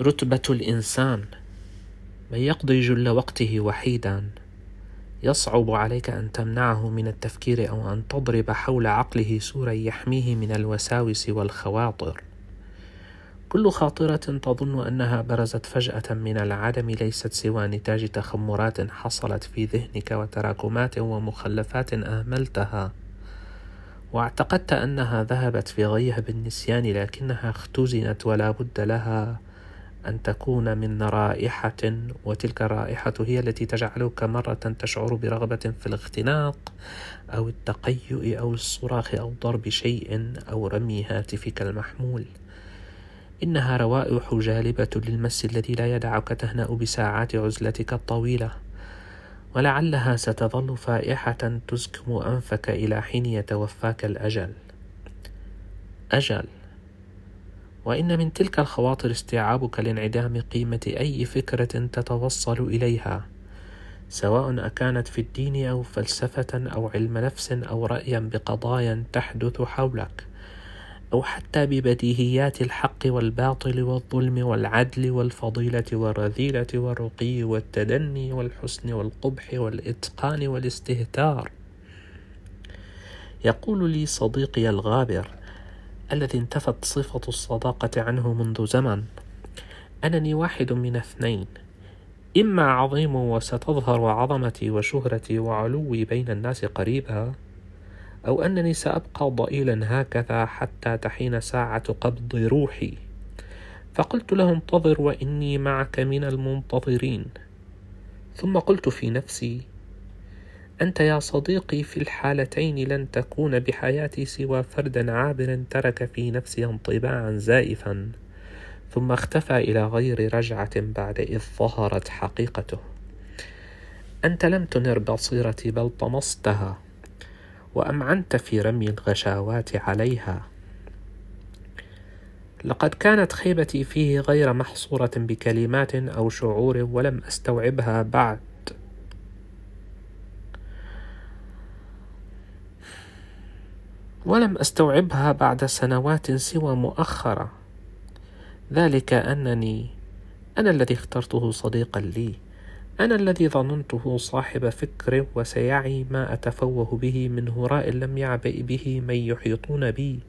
رتبة الإنسان. من يقضي جل وقته وحيدا يصعب عليك أن تمنعه من التفكير أو أن تضرب حول عقله سورا يحميه من الوساوس والخواطر. كل خاطرة تظن أنها برزت فجأة من العدم ليست سوى نتاج تخمرات حصلت في ذهنك وتراكمات ومخلفات أهملتها واعتقدت أنها ذهبت في غيهب النسيان لكنها اختزنت ولا بد لها. أن تكون من رائحة وتلك الرائحة هي التي تجعلك مرة تشعر برغبة في الاختناق أو التقيؤ أو الصراخ أو ضرب شيء أو رمي هاتفك المحمول. إنها روائح جالبة للمس الذي لا يدعك تهنأ بساعات عزلتك الطويلة. ولعلها ستظل فائحة تزكم أنفك إلى حين يتوفاك الأجل. أجل. وإن من تلك الخواطر استيعابك لانعدام قيمة أي فكرة تتوصل إليها سواء أكانت في الدين أو فلسفة أو علم نفس أو رأيا بقضايا تحدث حولك أو حتى ببديهيات الحق والباطل والظلم والعدل والفضيلة والرذيلة والرقي والتدني والحسن والقبح والإتقان والاستهتار. يقول لي صديقي الغابر الذي انتفت صفة الصداقة عنه منذ زمن. أنني واحد من اثنين. إما عظيم وستظهر عظمتي وشهرتي وعلوي بين الناس قريبا أو أنني سأبقى ضئيلا هكذا حتى تحين ساعة قبض روحي. فقلت له انتظر وإني معك من المنتظرين. ثم قلت في نفسي أنت يا صديقي في الحالتين لن تكون بحياتي سوى فردا عابر ترك في نفسي انطباعا زائفا ثم اختفى إلى غير رجعة بعد إذ ظهرت حقيقته. أنت لم تنر بصيرتي بل طمستها وأمعنت في رمي الغشاوات عليها. لقد كانت خيبتي فيه غير محصورة بكلمات أو شعور ولم أستوعبها بعد. ولم أستوعبها بعد سنوات سوى مؤخرة. ذلك أنني أنا الذي اخترته صديقا لي. أنا الذي ظننته صاحب فكر وسيعي ما أتفوه به من هراء لم يعبئ به من يحيطون بي.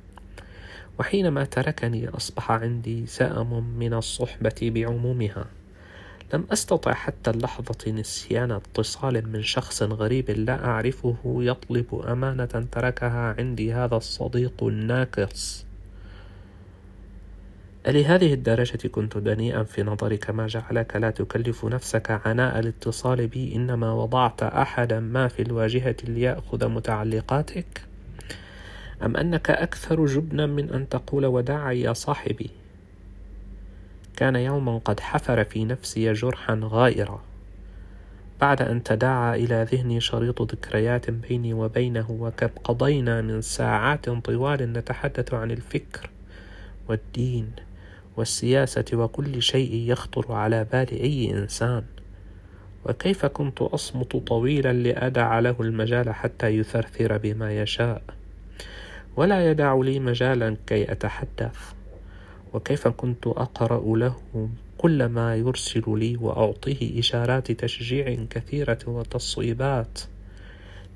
وحينما تركني أصبح عندي سأم من الصحبة بعمومها. لم أستطع حتى اللحظة نسيان اتصال من شخص غريب لا أعرفه يطلب أمانة تركها عندي هذا الصديق الناقص ألهذه الدرجة كنت دنيئا في نظرك ما جعلك لا تكلف نفسك عناء الاتصال بي إنما وضعت أحدا ما في الواجهة ليأخذ متعلقاتك؟ أم أنك أكثر جبنا من أن تقول وداعا يا صاحبي كان يوما قد حفر في نفسي جرحا غائرا. بعد أن تداعى إلى ذهني شريط ذكريات بيني وبينه وكم قضينا من ساعات طوال نتحدث عن الفكر والدين والسياسة وكل شيء يخطر على بال أي إنسان. وكيف كنت أصمت طويلا لأدع له المجال حتى يثرثر بما يشاء؟ ولا يدع لي مجالا كي أتحدث. وكيف كنت أقرأ له كل ما يرسل لي وأعطيه إشارات تشجيع كثيرة وتصويبات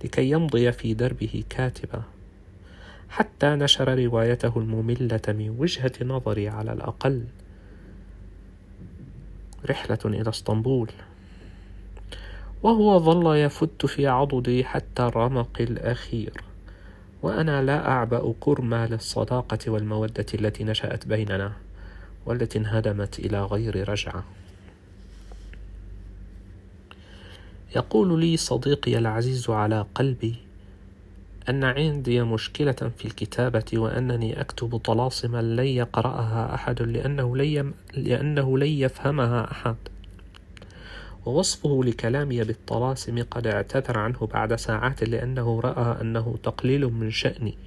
لكي يمضي في دربه كاتبا. حتى نشر روايته المملة من وجهة نظري على الأقل. رحلة إلى اسطنبول. وهو ظل يفت في عضدي حتى الرمق الأخير. وأنا لا أعبأ كرما للصداقة والمودة التي نشأت بيننا والتي انهدمت إلى غير رجعة. يقول لي صديقي العزيز على قلبي أن عندي مشكلة في الكتابة وأنني أكتب طلاسما لن يقرأها أحد لأنه لن يفهمها أحد. ووصفه لكلامي بالطلاسم قد اعتذر عنه بعد ساعات لأنه رأى أنه تقليل من شأني.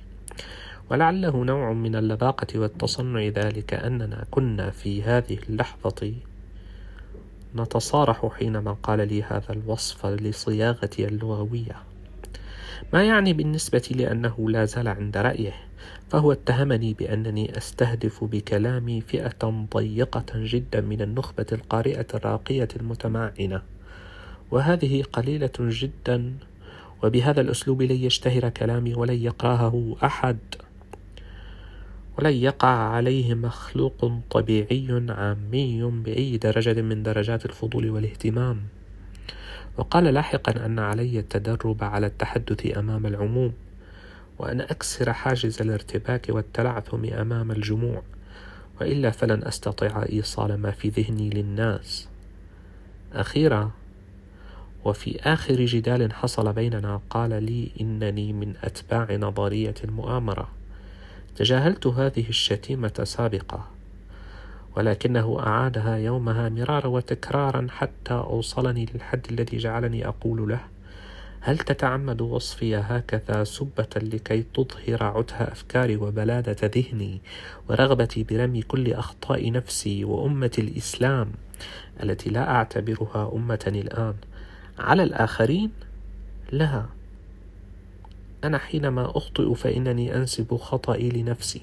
ولعله نوع من اللباقة والتصنع ذلك أننا كنا في هذه اللحظة نتصارح حينما قال لي هذا الوصف لصياغتي اللغوية. ما يعني بالنسبة لأنه لا زال عند رأيه. فهو اتهمني بأنني أستهدف بكلامي فئة ضيقة جدا من النخبة القارئة الراقية المتمعنة. وهذه قليلة جدا وبهذا الأسلوب لن يشتهر كلامي ولن يقرأه أحد. ولن يقع عليه مخلوق طبيعي عامي بأي درجة من درجات الفضول والاهتمام. وقال لاحقا أن علي التدرب على التحدث أمام العموم. وأن أكسر حاجز الارتباك والتلعثم أمام الجموع وإلا فلن أستطيع إيصال ما في ذهني للناس. أخيرا وفي آخر جدال حصل بيننا قال لي إنني من أتباع نظرية المؤامرة تجاهلت هذه الشتيمة سابقة ولكنه أعادها يومها مرارا وتكرارا حتى أوصلني للحد الذي جعلني أقول له هل تتعمد وصفي هكذا سبة لكي تظهر عته أفكاري وبلادة ذهني ورغبتي برمي كل أخطاء نفسي وأمة الإسلام التي لا أعتبرها أمة الآن. على الآخرين؟ لا. أنا حينما أخطئ فإنني أنسب خطئي لنفسي.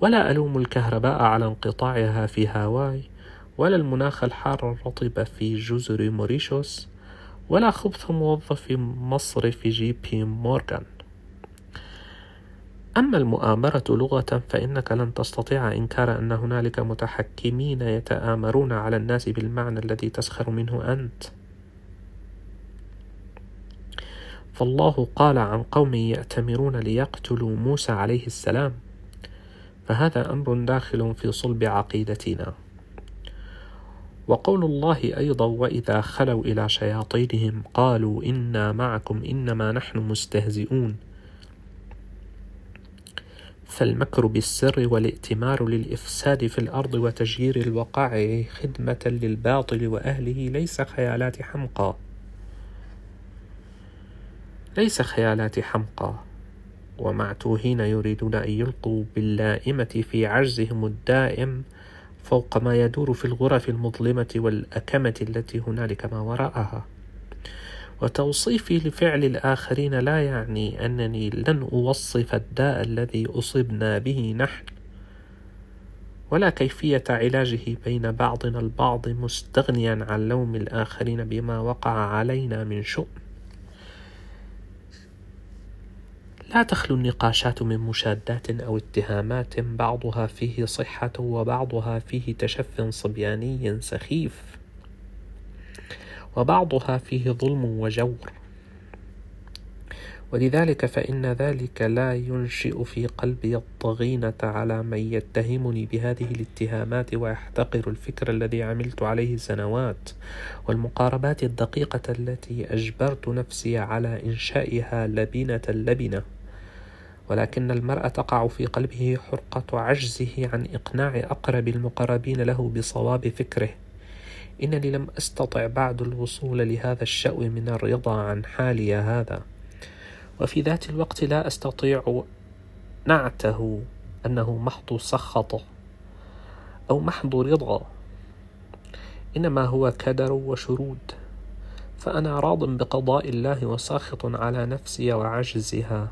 ولا ألوم الكهرباء على انقطاعها في هاواي ولا المناخ الحار الرطب في جزر موريشوس ولا خبث موظف مصرف جي بي مورغان. أما المؤامرة لغة فإنك لن تستطيع إنكار أن هنالك متحكمين يتآمرون على الناس بالمعنى الذي تسخر منه أنت. فالله قال عن قوم يأتمرون ليقتلوا موسى عليه السلام فهذا أمر داخل في صلب عقيدتنا. وقول الله أيضا وإذا خلوا إلى شياطينهم قالوا إنا معكم إنما نحن مستهزئون. فالمكر بالسر والائتمار للإفساد في الأرض وتجيير الوقائع خدمة للباطل وأهله ليس خيالات حمقى. ليس خيالات حمقى. ومعتوهين يريدون أن يلقوا باللائمة في عجزهم الدائم فوق ما يدور في الغرف المظلمة والأكمة التي هنالك ما وراءها. وتوصيفي لفعل الآخرين لا يعني أنني لن أوصف الداء الذي أصبنا به نحن ولا كيفية علاجه بين بعضنا البعض مستغنيا عن لوم الآخرين بما وقع علينا من شؤم. لا تخلو النقاشات من مشادات أو اتهامات بعضها فيه صحة وبعضها فيه تشف صبياني سخيف. وبعضها فيه ظلم وجور. ولذلك فإن ذلك لا ينشئ في قلبي الضغينة على من يتهمني بهذه الاتهامات ويحتقر الفكر الذي عملت عليه سنوات. والمقاربات الدقيقة التي أجبرت نفسي على إنشائها لبنة لبنة. ولكن المرء تقع في قلبه حرقة عجزه عن إقناع أقرب المقربين له بصواب فكره. إنني لم أستطع بعد الوصول لهذا الشأو من الرضا عن حالي هذا. وفي ذات الوقت لا أستطيع نعته أنه محض سخط أو محض رضا إنما هو كدر وشرود فأنا راض بقضاء الله وساخط على نفسي وعجزها.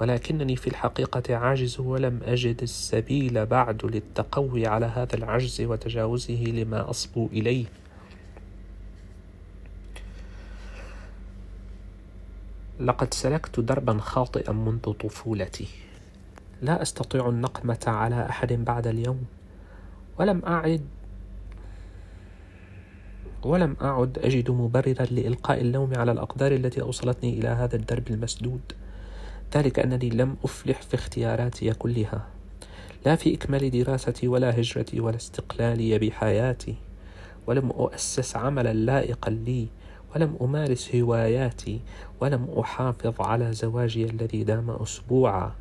ولكنني في الحقيقة عاجز ولم أجد السبيل بعد للتقوي على هذا العجز وتجاوزه لما أصبو إليه. لقد سلكت دربا خاطئا منذ طفولتي. لا أستطيع النقمة على أحد بعد اليوم. ولم أعد ولم أعد أجد مبررا لإلقاء اللوم على الأقدار التي أوصلتني إلى هذا الدرب المسدود. ذلك أنني لم أفلح في اختياراتي كلها. لا في إكمال دراستي ولا هجرتي ولا استقلالي بحياتي ولم أؤسس عملا لائقا لي ولم أمارس هواياتي ولم أحافظ على زواجي الذي دام أسبوعا.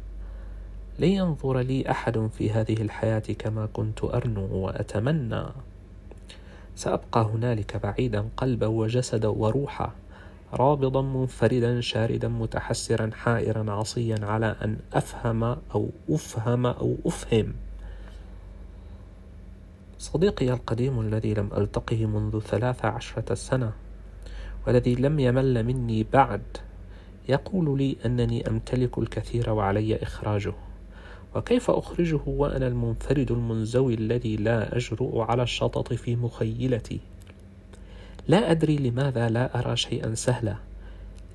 لينظر لي أحد في هذه الحياة كما كنت أرنو وأتمنى. سأبقى هنالك بعيدا قلبا وجسدا وروحا. رابضا منفردا شاردا متحسرا حائرا عصيا على أن أفهم أو أفهم أو أفهم. صديقي القديم الذي لم ألتقه منذ ثلاث عشرة سنة والذي لم يمل مني بعد يقول لي أنني أمتلك الكثير وعلي إخراجه. وكيف أخرجه وأنا المنفرد المنزوي الذي لا أجرؤ على الشطط في مخيلتي؟ لا أدري لماذا لا أرى شيئا سهلا.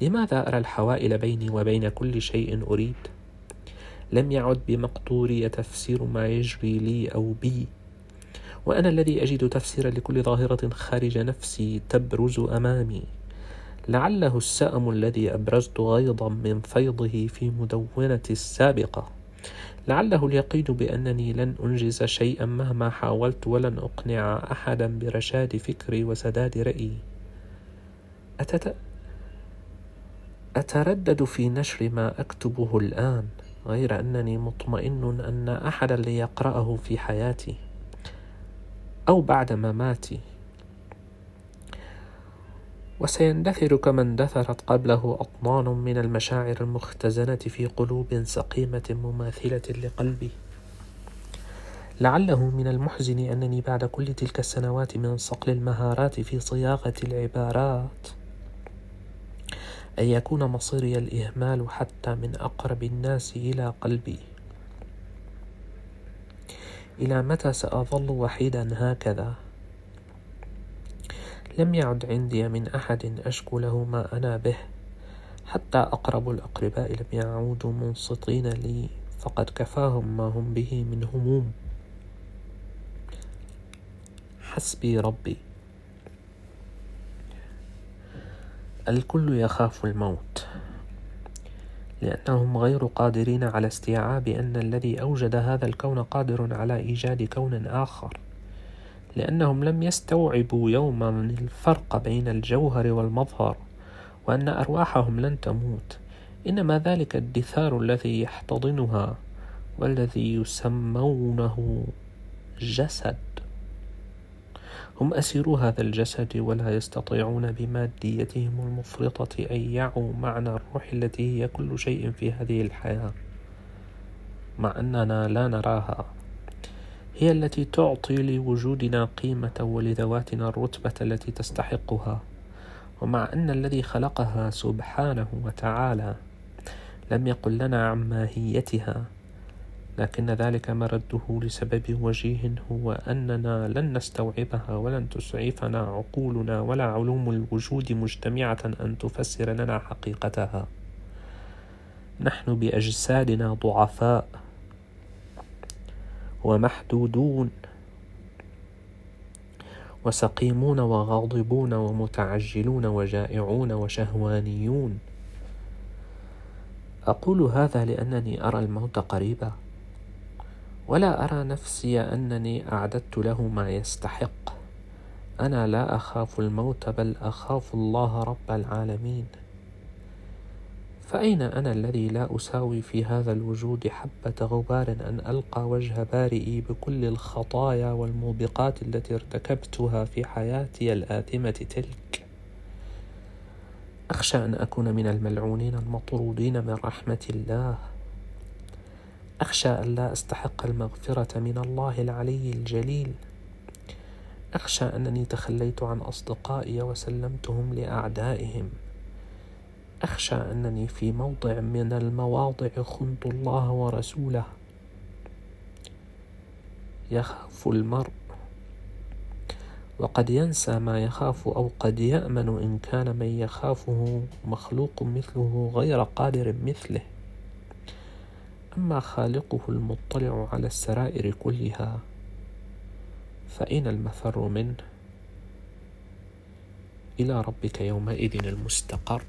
لماذا أرى الحوائل بيني وبين كل شيء أريد؟ لم يعد بمقدوري تفسير ما يجري لي أو بي. وأنا الذي أجد تفسيرا لكل ظاهرة خارج نفسي تبرز أمامي. لعله السأم الذي أبرزت غيضا من فيضه في مدونتي السابقة. لعله اليقين بأنني لن أنجز شيئا مهما حاولت ولن أقنع أحدا برشاد فكري وسداد رأيي. أتت... أتردد في نشر ما أكتبه الآن غير أنني مطمئن أن أحدا ليقرأه في حياتي أو بعد مماتي. وسيندثر كما اندثرت قبله أطنان من المشاعر المختزنة في قلوب سقيمة مماثلة لقلبي لعله من المحزن أنني بعد كل تلك السنوات من صقل المهارات في صياغة العبارات أن يكون مصيري الإهمال حتى من أقرب الناس إلى قلبي إلى متى سأظل وحيدا هكذا؟ لم يعد عندي من أحد أشكو له ما أنا به. حتى أقرب الأقرباء لم يعودوا منصتين لي فقد كفاهم ما هم به من هموم. حسبي ربي. الكل يخاف الموت. لأنهم غير قادرين على استيعاب أن الذي أوجد هذا الكون قادر على إيجاد كون آخر. لأنهم لم يستوعبوا يوما الفرق بين الجوهر والمظهر وأن أرواحهم لن تموت. إنما ذلك الدثار الذي يحتضنها والذي يسمونه جسد. هم أسيروا هذا الجسد ولا يستطيعون بماديتهم المفرطة أن يعوا معنى الروح التي هي كل شيء في هذه الحياة مع أننا لا نراها. هي التي تعطي لوجودنا قيمة ولذواتنا الرتبة التي تستحقها. ومع أن الذي خلقها سبحانه وتعالى لم يقل لنا عن ماهيتها لكن ذلك مرده لسبب وجيه هو أننا لن نستوعبها ولن تسعفنا عقولنا ولا علوم الوجود مجتمعة أن تفسر لنا حقيقتها. نحن بأجسادنا ضعفاء. ومحدودون وسقيمون وغاضبون ومتعجلون وجائعون وشهوانيون. أقول هذا لأنني أرى الموت قريبا ولا أرى نفسي أنني أعددت له ما يستحق. أنا لا أخاف الموت بل أخاف الله رب العالمين. فأين أنا الذي لا أساوي في هذا الوجود حبة غبار أن ألقى وجه بارئي بكل الخطايا والموبقات التي ارتكبتها في حياتي الآثمة تلك؟ أخشى أن أكون من الملعونين المطرودين من رحمة الله. أخشى أن لا أستحق المغفرة من الله العلي الجليل. أخشى أنني تخليت عن أصدقائي وسلمتهم لأعدائهم. أخشى أنني في موضع من المواضع خنت الله ورسوله. يخاف المرء. وقد ينسى ما يخاف أو قد يأمن إن كان من يخافه مخلوق مثله غير قادر مثله. أما خالقه المطلع على السرائر كلها فأين المفر منه؟ إلى ربك يومئذ المستقر.